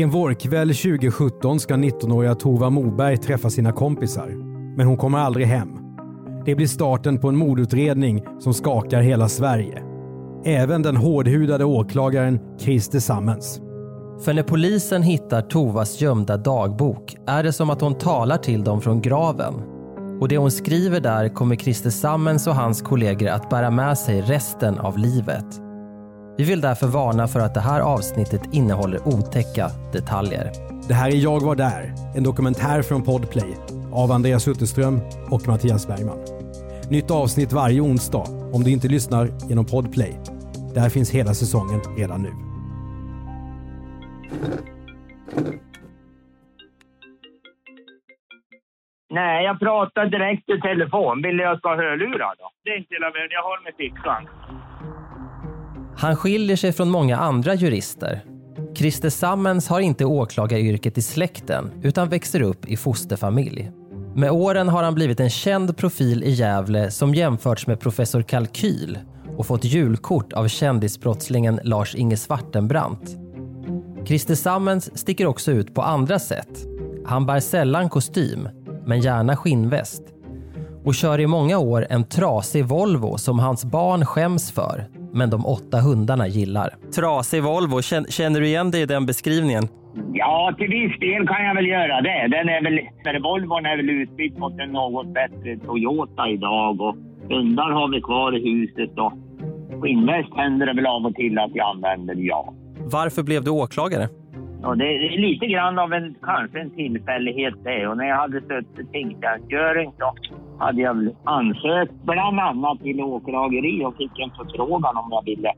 En vårkväll 2017 ska 19-åriga Tova Moberg träffa sina kompisar. Men hon kommer aldrig hem. Det blir starten på en mordutredning som skakar hela Sverige. Även den hårdhudade åklagaren Christer Sammens. För när polisen hittar Tovas gömda dagbok är det som att hon talar till dem från graven. Och det hon skriver där kommer Christer Sammens och hans kollegor att bära med sig resten av livet. Vi vill därför varna för att det här avsnittet innehåller otäcka detaljer. Det här är Jag var där, en dokumentär från Podplay av Andreas Utterström och Mattias Bergman. Nytt avsnitt varje onsdag om du inte lyssnar genom Podplay. Där finns hela säsongen redan nu. Nej, jag pratar direkt i telefon. Vill jag ska ha hörlurar då? Det är inte hela världen. Jag har i fickan. Han skiljer sig från många andra jurister. Christer Sammens har inte åklagaryrket i släkten utan växer upp i fosterfamilj. Med åren har han blivit en känd profil i Gävle som jämförts med professor Kalkyl och fått julkort av kändisbrottslingen Lars-Inge Svartenbrandt. Christer Sammens sticker också ut på andra sätt. Han bär sällan kostym, men gärna skinnväst. Och kör i många år en trasig Volvo som hans barn skäms för, men de åtta hundarna gillar. Trasig Volvo, känner du igen dig i den beskrivningen? Ja, till viss del kan jag väl göra det. Den är väl, för Volvon är väl utbytt mot en något bättre Toyota idag och hundar har vi kvar i huset och skinnväst händer det väl av och till att jag använder, ja. Varför blev du åklagare? Och det är lite grann av en, kanske en tillfällighet det. Och när jag hade suttit tingstjänstgöring så hade jag ansökt bland annat till åklageri och fick en förfrågan om jag ville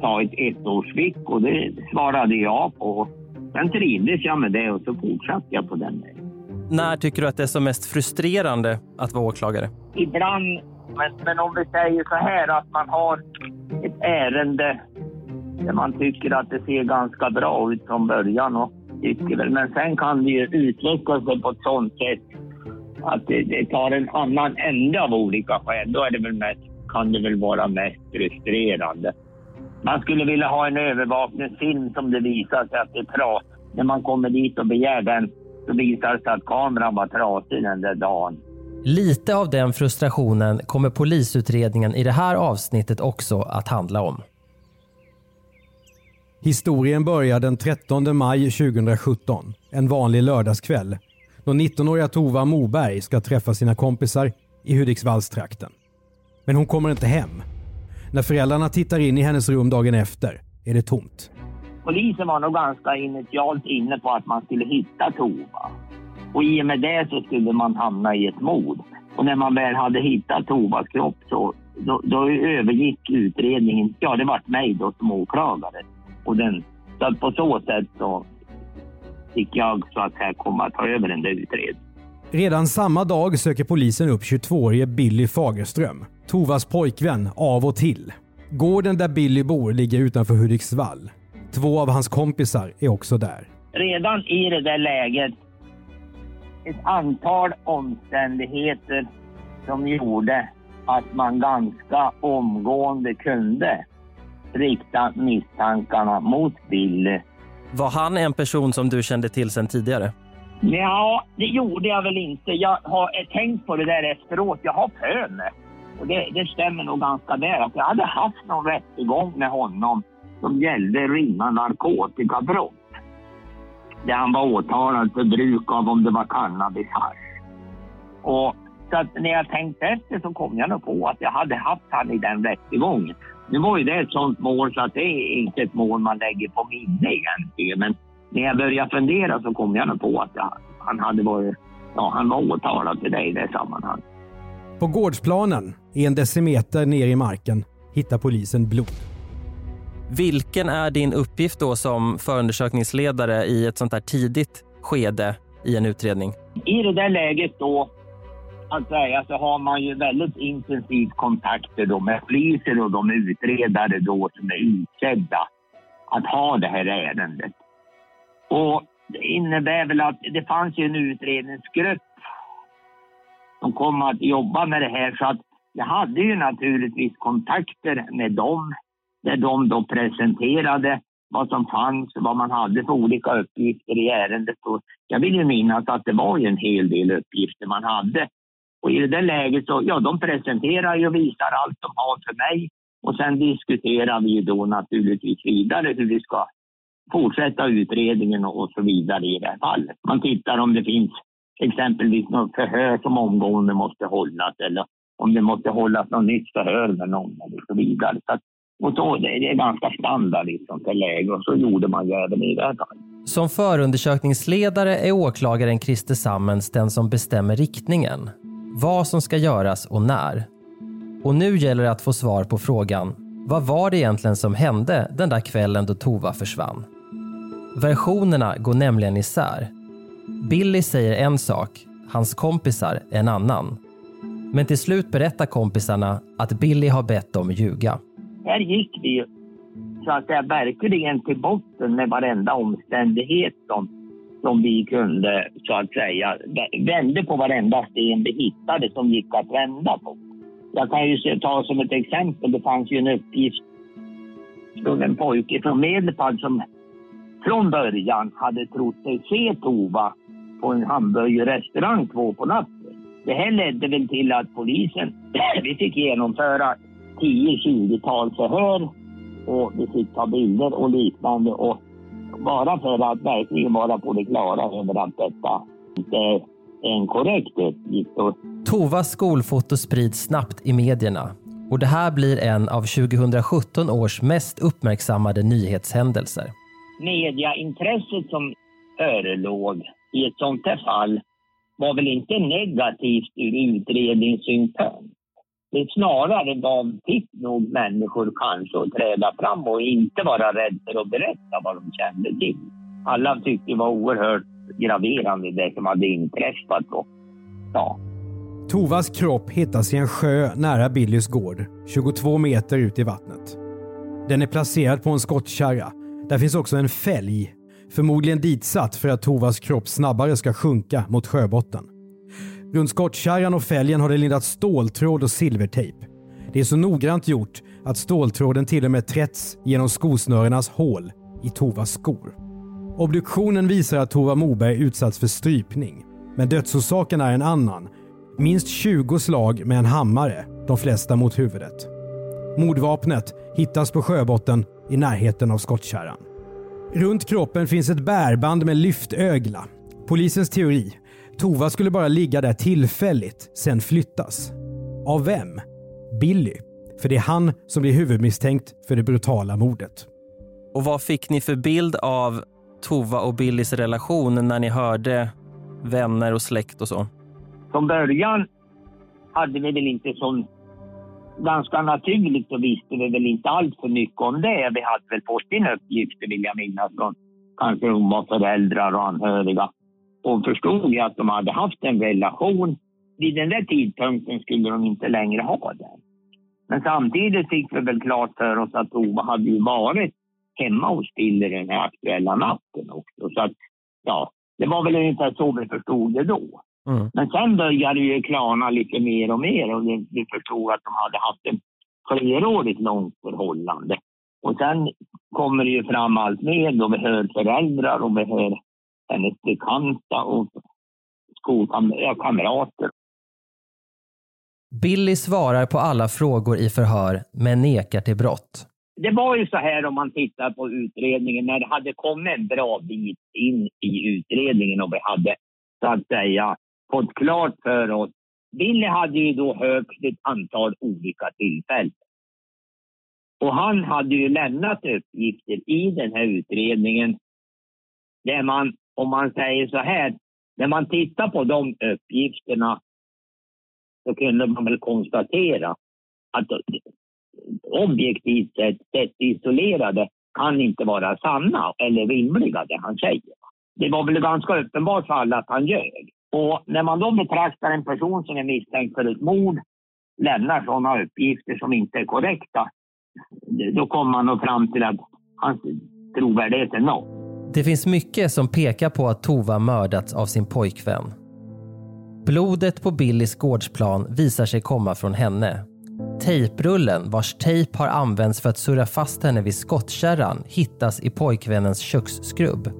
ta ett ettårsvick och det svarade jag på. Sen trivdes jag med det och så fortsatte jag på den vägen. När tycker du att det är som mest frustrerande att vara åklagare? Ibland, men, men om vi säger så här att man har ett ärende man tycker att det ser ganska bra ut från början. Och tycker väl. Men sen kan det ju utveckla sig på ett sånt sätt att det, det tar en annan ände av olika skäl. Då är det väl mest, kan det väl vara mest frustrerande. Man skulle vilja ha en övervakningsfilm som det visar sig att det är prat. När man kommer dit och begär den så visar det sig att kameran var trasig den där dagen. Lite av den frustrationen kommer polisutredningen i det här avsnittet också att handla om. Historien börjar den 13 maj 2017, en vanlig lördagskväll, då 19-åriga Tova Moberg ska träffa sina kompisar i Hudiksvallstrakten. Men hon kommer inte hem. När föräldrarna tittar in i hennes rum dagen efter är det tomt. Polisen var nog ganska initialt inne på att man skulle hitta Tova. Och i och med det så skulle man hamna i ett mord. Och när man väl hade hittat Tovas kropp så då, då övergick utredningen, ja det vart mig då som åklagare. Och den, så att på så sätt så fick jag så att säga komma att ta över den där utredningen. Redan samma dag söker polisen upp 22-årige Billy Fagerström, Tovas pojkvän av och till. Gården där Billy bor ligger utanför Hudiksvall. Två av hans kompisar är också där. Redan i det där läget, ett antal omständigheter som gjorde att man ganska omgående kunde rikta misstankarna mot Billy. Var han en person som du kände till sedan tidigare? Ja, det gjorde jag väl inte. Jag har tänkt på det där efteråt. Jag har för mig, och det, det stämmer nog ganska väl, att jag hade haft någon rättegång med honom som gällde ringa narkotikabrott. Där han var åtalad för bruk av, om det var cannabis hasch. Och så när jag tänkte efter så kom jag nog på att jag hade haft han i den rättegången. Nu var ju det ett sånt mål så att det är inte ett mål man lägger på minne egentligen. Men när jag började fundera så kom jag nog på att jag, han hade varit, ja han var åtalad för det i det sammanhanget. På gårdsplanen, en decimeter ner i marken, hittar polisen blod. Vilken är din uppgift då som förundersökningsledare i ett sånt här tidigt skede i en utredning? I det där läget då, att säga, så har man ju väldigt intensiv kontakter då med poliser och de utredare då som är utsedda att ha det här ärendet. Och det innebär väl att det fanns ju en utredningsgrupp som kom att jobba med det här så att jag hade ju naturligtvis kontakter med dem där de då presenterade vad som fanns, vad man hade för olika uppgifter i ärendet. Och jag vill ju minnas att det var ju en hel del uppgifter man hade. Och i det där läget så, ja, de presenterar ju och visar allt de har för mig. Och sen diskuterar vi då naturligtvis vidare hur vi ska fortsätta utredningen och så vidare i det här fallet. Man tittar om det finns exempelvis något förhör som omgående måste hållas eller om det måste hållas något nytt förhör med någon och så vidare. Så att, och så, det är ganska standard i ett sånt här läge och så gjorde man ju även i det här fallet. Som förundersökningsledare är åklagaren Christer Sammens den som bestämmer riktningen. Vad som ska göras och när. Och nu gäller det att få svar på frågan vad var det egentligen som hände den där kvällen då Tova försvann? Versionerna går nämligen isär. Billy säger en sak, hans kompisar en annan. Men till slut berättar kompisarna att Billy har bett dem ljuga. Här gick vi ju så att säga verkligen till botten med varenda omständighet som, som vi kunde så att säga vände på varenda sten vi hittade som gick att vända på. Jag kan ju ta som ett exempel, det fanns ju en uppgift från en pojke från Medelpad som från början hade trott sig se Tova på en hamburgerrestaurang två på natten. Det här ledde väl till att polisen, vi fick genomföra 10-20-tal förhör och vi fick ta bilder och liknande. Och bara för att verkligen vara på det klara över att detta inte är en korrekt uppgift. Tovas skolfoto sprids snabbt i medierna och det här blir en av 2017 års mest uppmärksammade nyhetshändelser. Mediaintresset som förelåg i ett sånt här fall var väl inte negativt ur utredningssynpunkt. Det snarare gav fick nog människor kanske att träda fram och inte vara rädda för att berätta vad de kände till. Alla tyckte det var oerhört graverande det som hade inträffat. Och, ja. Tovas kropp hittas i en sjö nära Billys gård, 22 meter ut i vattnet. Den är placerad på en skottkärra. Där finns också en fälg Förmodligen ditsatt för att Tovas kropp snabbare ska sjunka mot sjöbotten. Runt skottkärran och fälgen har det lindats ståltråd och silvertejp. Det är så noggrant gjort att ståltråden till och med trätts genom skosnörenas hål i Tovas skor. Obduktionen visar att Tova Moberg utsatts för strypning. Men dödsorsaken är en annan. Minst 20 slag med en hammare, de flesta mot huvudet. Mordvapnet hittas på sjöbotten i närheten av skottkärran. Runt kroppen finns ett bärband med lyftögla. Polisens teori. Tova skulle bara ligga där tillfälligt, sen flyttas. Av vem? Billy. För det är han som blir huvudmisstänkt för det brutala mordet. Och vad fick ni för bild av Tova och Billys relation när ni hörde vänner och släkt och så? Från början hade vi väl inte sån ganska naturligt så visste vi väl inte allt för mycket om det. Vi hade väl fått in uppgifter, vill jag minnas, från kanske de var föräldrar och anhöriga. Och förstod ju att de hade haft en relation. Vid den där tidpunkten skulle de inte längre ha det. Men samtidigt fick vi väl klart för oss att Ova hade ju varit hemma hos Piller den här aktuella natten också. Så att, ja, det var väl ungefär så vi förstod det då. Mm. Men sen började det ju klarna lite mer och mer och vi förstod att de hade haft ett flerårigt långt förhållande. Och sen kommer det ju fram allt mer och vi hör föräldrar och vi hör hennes bekanta och skolkamrater. Billy svarar på alla frågor i förhör, men nekar till brott. Det var ju så här om man tittar på utredningen, när det hade kommit en bra bit in i utredningen och vi hade så att säga fått klart för oss. Billy hade ju då högst ett antal olika tillfällen. Och han hade ju lämnat uppgifter i den här utredningen där man, om man säger så här, när man tittar på de uppgifterna så kunde man väl konstatera att objektivt sett, sett isolerade, kan inte vara sanna eller rimliga det han säger. det var väl ganska uppenbart för alla att han ljög. Och när man då betraktar en person som är misstänkt för ett mord, lämnar sådana uppgifter som inte är korrekta, då kommer man nog fram till att hans trovärdighet är noll. Det finns mycket som pekar på att Tova mördats av sin pojkvän. Blodet på Billys gårdsplan visar sig komma från henne. Tejprullen, vars tejp har använts för att surra fast henne vid skottkärran, hittas i pojkvännens köksskrubb.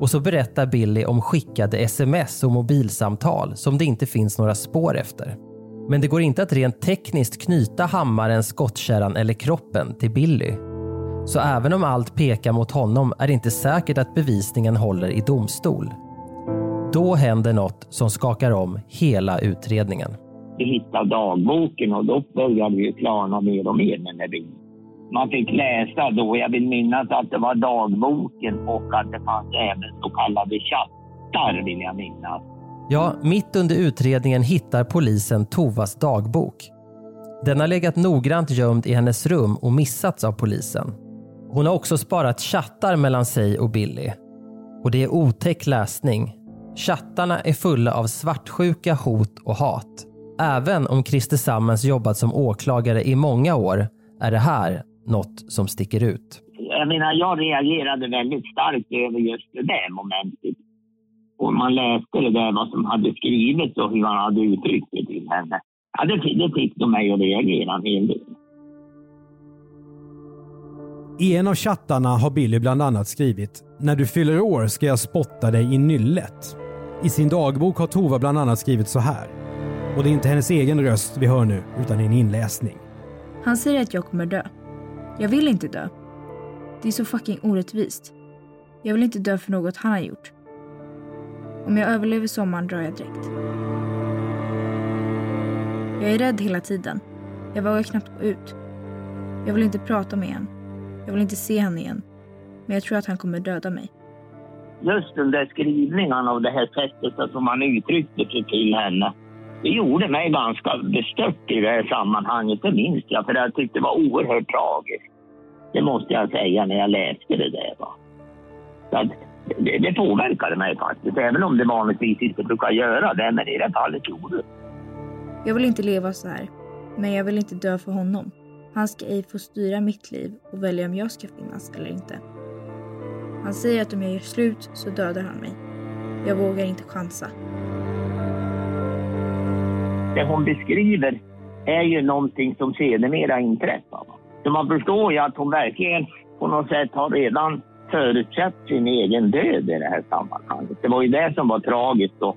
Och så berättar Billy om skickade sms och mobilsamtal som det inte finns några spår efter. Men det går inte att rent tekniskt knyta hammaren, skottkärran eller kroppen till Billy. Så även om allt pekar mot honom är det inte säkert att bevisningen håller i domstol. Då händer något som skakar om hela utredningen. Vi hittade dagboken och då började vi klarna mer och mer med bilden. Man fick läsa då, jag vill minnas att det var dagboken och att det fanns även så kallade chattar vill jag minnas. Ja, mitt under utredningen hittar polisen Tovas dagbok. Den har legat noggrant gömd i hennes rum och missats av polisen. Hon har också sparat chattar mellan sig och Billy. Och det är otäck läsning. Chattarna är fulla av svartsjuka, hot och hat. Även om Christer Sammens jobbat som åklagare i många år är det här något som sticker ut. Jag menar, jag reagerade väldigt starkt över just det där momentet. Och man läste det där vad som hade skrivits och hur han hade uttryckt det till henne. Ja, det, det fick de mig att reagera en hel del. I en av chattarna har Billy bland annat skrivit “När du fyller år ska jag spotta dig i nyllet”. I sin dagbok har Tova bland annat skrivit så här. Och det är inte hennes egen röst vi hör nu, utan en inläsning. Han säger att jag kommer dö. Jag vill inte dö. Det är så fucking orättvist. Jag vill inte dö för något han har gjort. Om jag överlever sommaren drar jag direkt. Jag är rädd hela tiden. Jag vågar knappt gå ut. Jag vill inte prata med en. Jag vill inte se honom igen. Men jag tror att han kommer döda mig. Just den där skrivningarna och det här sättet som han uttryckte sig till henne. Det gjorde mig ganska bestört i det här sammanhanget, det minns jag. För jag tyckte det var oerhört tragiskt. Det måste jag säga när jag läste det där. Va? Det, det påverkade mig faktiskt, även om det vanligtvis inte brukar göra det. Men i det fallet gjorde det. Jag vill inte leva så här. Men jag vill inte dö för honom. Han ska ej få styra mitt liv och välja om jag ska finnas eller inte. Han säger att om jag gör slut så dödar han mig. Jag vågar inte chansa. Det hon beskriver är ju någonting som sedermera inträffar. Så man förstår ju att hon verkligen på något sätt har redan förutsett sin egen död i det här sammanhanget. Det var ju det som var tragiskt. Och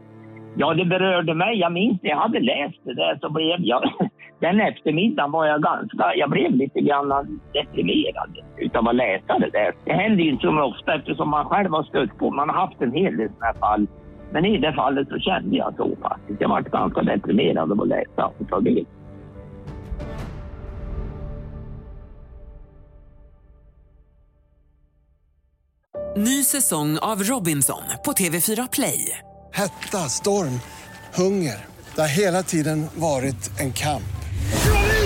ja, det berörde mig. Jag minns när jag hade läst det där så blev jag... Den eftermiddagen var jag ganska... Jag blev lite grann deprimerad utav att läsa det där. Det händer ju inte så ofta eftersom man själv har stött på... Man har haft en hel del sådana här fall. Men i det fallet så kände jag så faktiskt. Jag var ganska deprimerad av att läsa och ta del. Ny säsong av Robinson på TV4 Play. Hetta, storm, hunger. Det har hela tiden varit en kamp.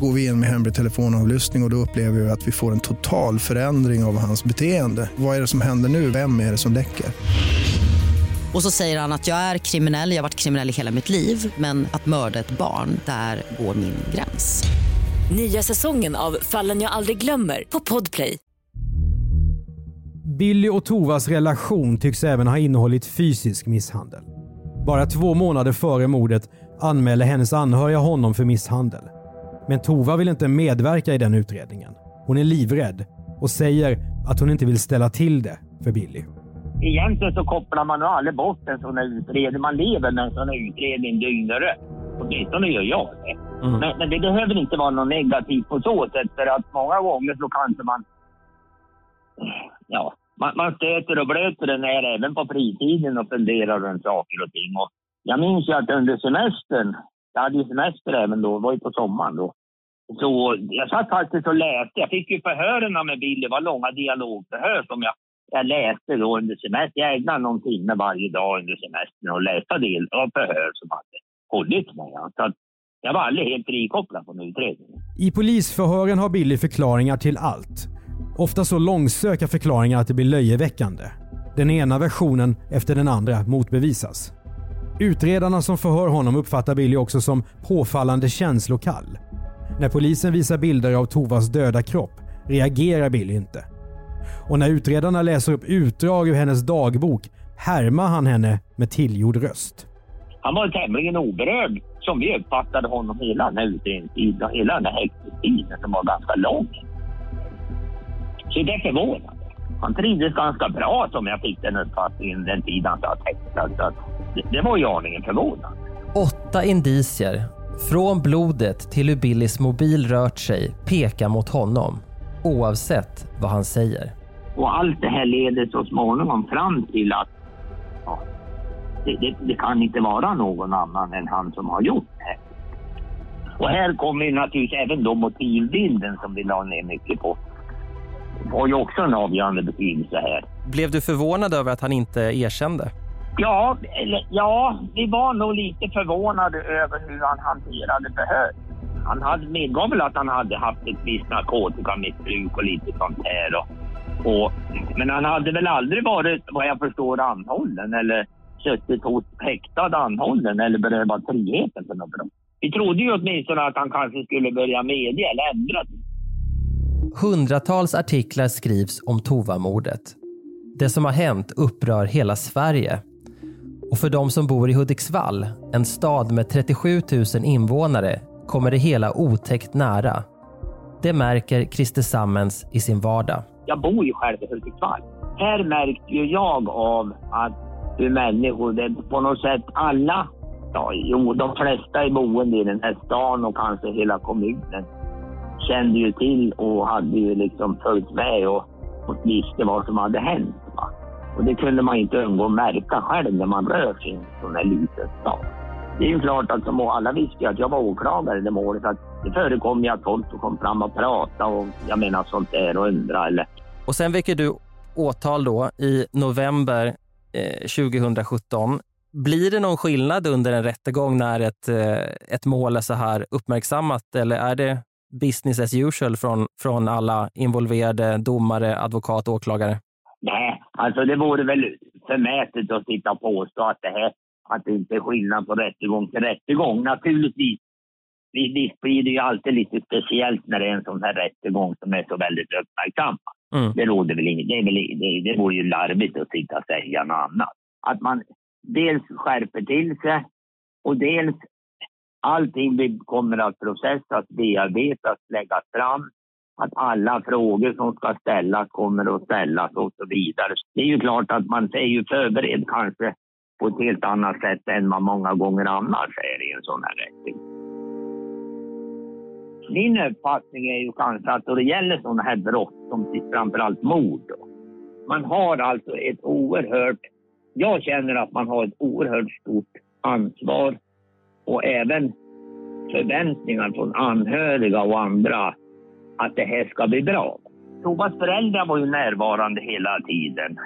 Går vi in med hemlig telefonavlyssning och, och då upplever vi att vi får en total förändring av hans beteende. Vad är det som händer nu? Vem är det som läcker? Och så säger han att jag är kriminell, jag har varit kriminell i hela mitt liv men att mörda ett barn, där går min gräns. Nya säsongen av Fallen jag aldrig glömmer på Podplay. Billy och Tovas relation tycks även ha innehållit fysisk misshandel. Bara två månader före mordet anmäler hennes anhöriga honom för misshandel. Men Tova vill inte medverka i den utredningen. Hon är livrädd och säger att hon inte vill ställa till det för Billy. Egentligen så kopplar man aldrig bort en sån här utredning. Man lever med en sån här utredning dygnet runt. Åtminstone gör jag det. Mm. Men, men det behöver inte vara något negativt på så sätt. För att många gånger så kanske man... Ja, man, man stöter och blöter den här även på fritiden och funderar runt saker och ting. Och jag minns ju att under semestern, jag hade ju semester även då, var ju på sommaren då. Så jag satt faktiskt och läste. Jag fick ju förhören med Billy. Det var långa dialogförhör som jag, jag läste då under semestern. Jag ägnade någon timme varje dag under semestern och läste del av förhör som hade hållits med. Så att jag var aldrig helt frikopplad från utredningen. I polisförhören har Billy förklaringar till allt. Ofta så långsöka förklaringar att det blir löjeväckande. Den ena versionen efter den andra motbevisas. Utredarna som förhör honom uppfattar Billy också som påfallande känslokall. När polisen visar bilder av Tovas döda kropp reagerar Billy inte. Och när utredarna läser upp utdrag ur hennes dagbok härmar han henne med tillgjord röst. Han var tämligen oberörd som vi uppfattade honom hela den här utredningstiden och hela den här häktestiden som var ganska lång. Så det är förvånande. Han trivdes ganska bra som jag fick den uppfattningen den tid han satt häktad. Det, var ju aningen förvånande. Åtta indicier, från blodet till hur Billys mobil rört sig, pekar mot honom. Oavsett vad han säger. Och allt det här leder så småningom fram till att ja, det, det, det, kan inte vara någon annan än han som har gjort det. Och här kommer ju naturligtvis även då motivbilden som vi la ner mycket på. Det var ju också en avgörande betydelse här. Blev du förvånad över att han inte erkände? Ja, ja, vi var nog lite förvånade över hur han hanterade förhör. Han hade, medgav väl att han hade haft ett visst narkotikamissbruk och lite sånt här. Och, och, men han hade väl aldrig varit, vad jag förstår, anhållen eller suttit hos häktad anhållen eller berövad friheten för något brott. Vi trodde ju åtminstone att han kanske skulle börja medge eller ändra Hundratals artiklar skrivs om Tova-mordet. Det som har hänt upprör hela Sverige. Och för de som bor i Hudiksvall, en stad med 37 000 invånare, kommer det hela otäckt nära. Det märker Christer Sammens i sin vardag. Jag bor ju själv i Hudiksvall. Här märker ju jag av att hur människor, det på något sätt alla, ja, jo, de flesta i boende i den här stan och kanske hela kommunen kände ju till och hade ju liksom följt med och, och visste vad som hade hänt. Och det kunde man inte undgå att märka själv när man rör sig i en sån här liten stad. Det är ju klart att som alla visste ju att jag var åklagare i det målet. Att det förekom ju att folk kom fram och pratade och jag menar sånt där och undra eller. Och sen väcker du åtal då i november eh, 2017. Blir det någon skillnad under en rättegång när ett, eh, ett mål är så här uppmärksammat eller är det business as usual från, från alla involverade domare, advokat och åklagare? Alltså det vore väl förmätet att sitta och påstå att det här att det inte är skillnad på rättegång till rättegång. Naturligtvis visst blir det ju alltid lite speciellt när det är en sån här rättegång som är så väldigt uppmärksammad. Mm. Det råder väl inget, det, är väl, det, det vore ju larvigt att sitta och säga något annat. Att man dels skärper till sig och dels allting kommer att processas, bearbetas, läggas fram. Att alla frågor som ska ställas kommer att ställas och så vidare. Det är ju klart att man är ju förberedd kanske på ett helt annat sätt än man många gånger annars är i en sån här rättegång. Min uppfattning är ju kanske att då det gäller sådana här brott, som framförallt mord, då, man har alltså ett oerhört... Jag känner att man har ett oerhört stort ansvar och även förväntningar från anhöriga och andra att det här ska bli bra. Tovas föräldrar var ju närvarande hela tiden.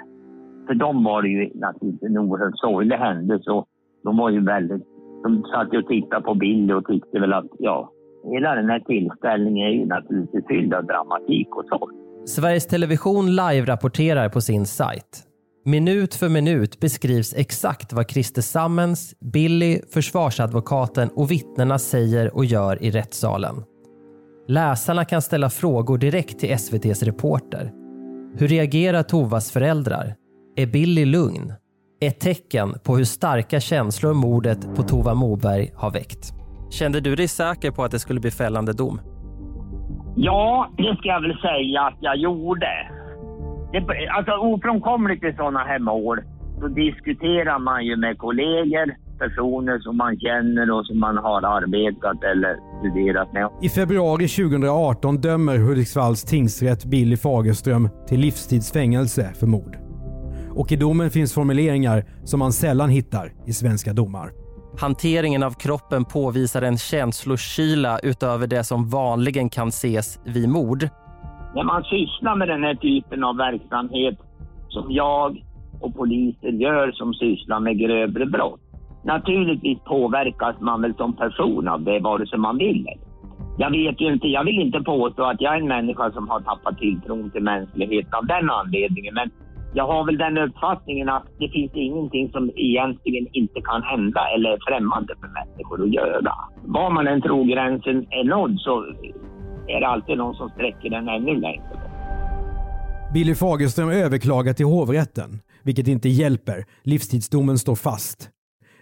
För dem var det ju naturligtvis en oerhört sorglig händelse och de var ju väldigt... De satt ju och tittade på Billy och tyckte väl att, ja, hela den här tillställningen är ju naturligtvis fylld av dramatik och sorg. Sveriges Television live-rapporterar på sin sajt. Minut för minut beskrivs exakt vad Christer Sammens, Billy, försvarsadvokaten och vittnena säger och gör i rättssalen. Läsarna kan ställa frågor direkt till SVTs reporter. Hur reagerar Tovas föräldrar? Är Billy lugn? Ett tecken på hur starka känslor mordet på Tova Moberg har väckt. Kände du dig säker på att det skulle bli fällande dom? Ja, det ska jag väl säga att jag gjorde. Det, alltså ofrånkomligt i sådana här mål så diskuterar man ju med kollegor, personer som man känner och som man har arbetat eller studerat med. I februari 2018 dömer Hudiksvalls tingsrätt Billy Fagerström till livstidsfängelse för mord. Och i domen finns formuleringar som man sällan hittar i svenska domar. Hanteringen av kroppen påvisar en känslokyla utöver det som vanligen kan ses vid mord. När man sysslar med den här typen av verksamhet som jag och poliser gör som sysslar med grövre brott. Naturligtvis påverkas man väl som person av det, vare sig man vill Jag vet ju inte, jag vill inte påstå att jag är en människa som har tappat tilltron till mänskligheten av den anledningen, men jag har väl den uppfattningen att det finns ingenting som egentligen inte kan hända eller är främmande för människor att göra. Var man än tror gränsen är nådd så är det alltid någon som sträcker den ännu längre. Billy Fagerström överklagar till hovrätten, vilket inte hjälper. Livstidsdomen står fast.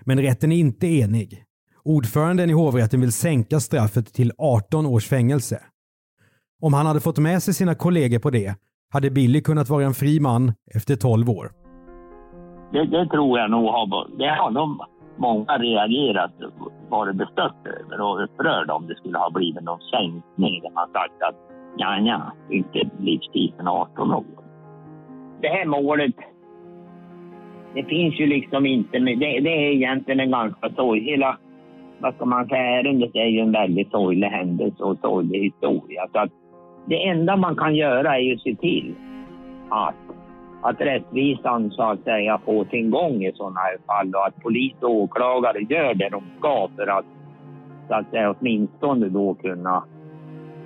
Men rätten är inte enig. Ordföranden i hovrätten vill sänka straffet till 18 års fängelse. Om han hade fått med sig sina kollegor på det hade Billy kunnat vara en fri man efter 12 år. Det, det tror jag nog har, det har nog många reagerat, varit bestört över och upprörda om det skulle ha blivit någon sänkning där man sagt att ja, ja, inte livstid men 18 år. Det här målet, det finns ju liksom inte, det, det är egentligen en ganska sorglig, hela, vad ska man säga, ärendet är ju en väldigt sorglig händelse och sorglig historia. Så att det enda man kan göra är ju att se till att, att rättvisan så att säga får sin gång i sådana här fall och att polis och åklagare gör det de ska för att så att säga åtminstone då kunna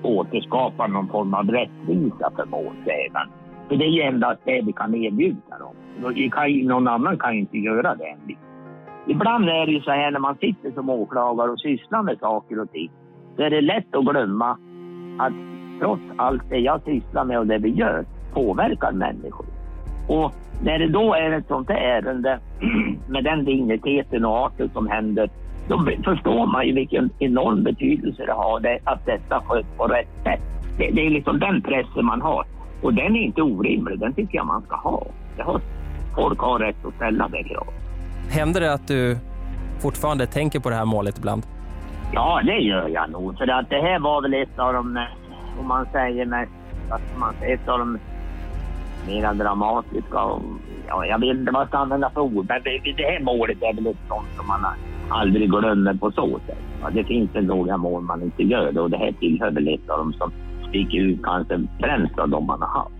återskapa någon form av rättvisa för målsägaren. För det är ju endast det vi kan erbjuda dem. Någon annan kan ju inte göra det. Ibland är det ju så här när man sitter som åklagare och sysslar med saker och ting. Så är det lätt att glömma att trots allt det jag sysslar med och det vi gör påverkar människor. Och när det då är ett sånt här ärende med den digniteten och arten som händer då förstår man ju vilken enorm betydelse det har att detta sköts på rätt sätt. Det, det, är liksom den pressen man har. Och den är inte orimlig, den tycker jag man ska ha. Har, folk har rätt att ställa det kravet. Händer det att du fortfarande tänker på det här målet ibland? Ja, det gör jag nog. För att det här var väl ett av de, om man säger mest, att man ett av de mera dramatiska. Och, ja, jag vet inte vad jag ska använda för ord, men det, det här målet är väl ett sånt som man aldrig glömmer på så sätt. Ja, det finns väl några mål man inte gör och det här tillhör väl ett av dem som fick ut kanske främst av de man har haft.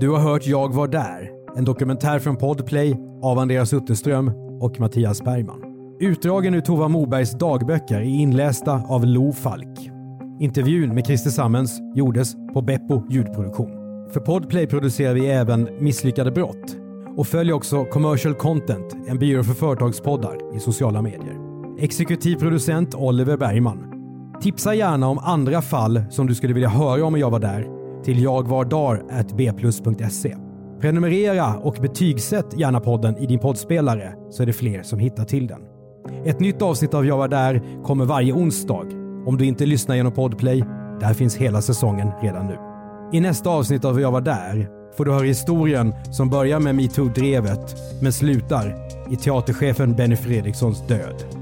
Du har hört Jag var där, en dokumentär från Podplay av Andreas Utterström och Mattias Bergman. Utdragen ur Tova Mobergs dagböcker är inlästa av Lo Falk. Intervjun med Christer Sammens gjordes på Beppo ljudproduktion. För Podplay producerar vi även Misslyckade brott och följ också Commercial Content, en byrå för företagspoddar i sociala medier. Exekutiv producent Oliver Bergman. Tipsa gärna om andra fall som du skulle vilja höra om jag var där till jagvardar.bplus.se. Prenumerera och betygsätt gärna podden i din poddspelare så är det fler som hittar till den. Ett nytt avsnitt av Jag var där kommer varje onsdag. Om du inte lyssnar genom Podplay, där finns hela säsongen redan nu. I nästa avsnitt av Jag var där får du höra historien som börjar med metoo-drevet men slutar i teaterchefen Benny Fredrikssons död.